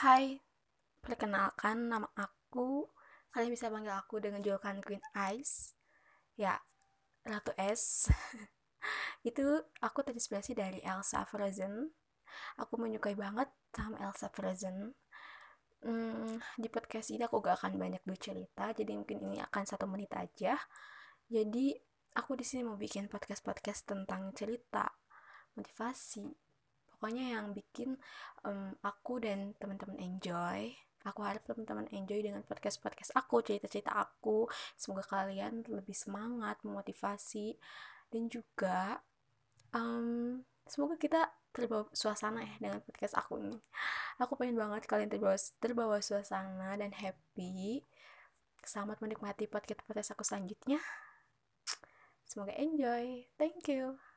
Hai, perkenalkan nama aku. Kalian bisa panggil aku dengan julukan Queen Ice. Ya, Ratu S. Itu aku terinspirasi dari Elsa Frozen. Aku menyukai banget sama Elsa Frozen. Hmm, di podcast ini aku gak akan banyak bercerita, jadi mungkin ini akan satu menit aja. Jadi aku di sini mau bikin podcast-podcast tentang cerita, motivasi, pokoknya yang bikin um, aku dan teman-teman enjoy. Aku harap teman-teman enjoy dengan podcast-podcast aku cerita-cerita aku. Semoga kalian lebih semangat memotivasi dan juga um, semoga kita terbawa suasana ya dengan podcast aku ini. Aku pengen banget kalian terbawa terbawa suasana dan happy. Selamat menikmati podcast podcast aku selanjutnya. Semoga enjoy. Thank you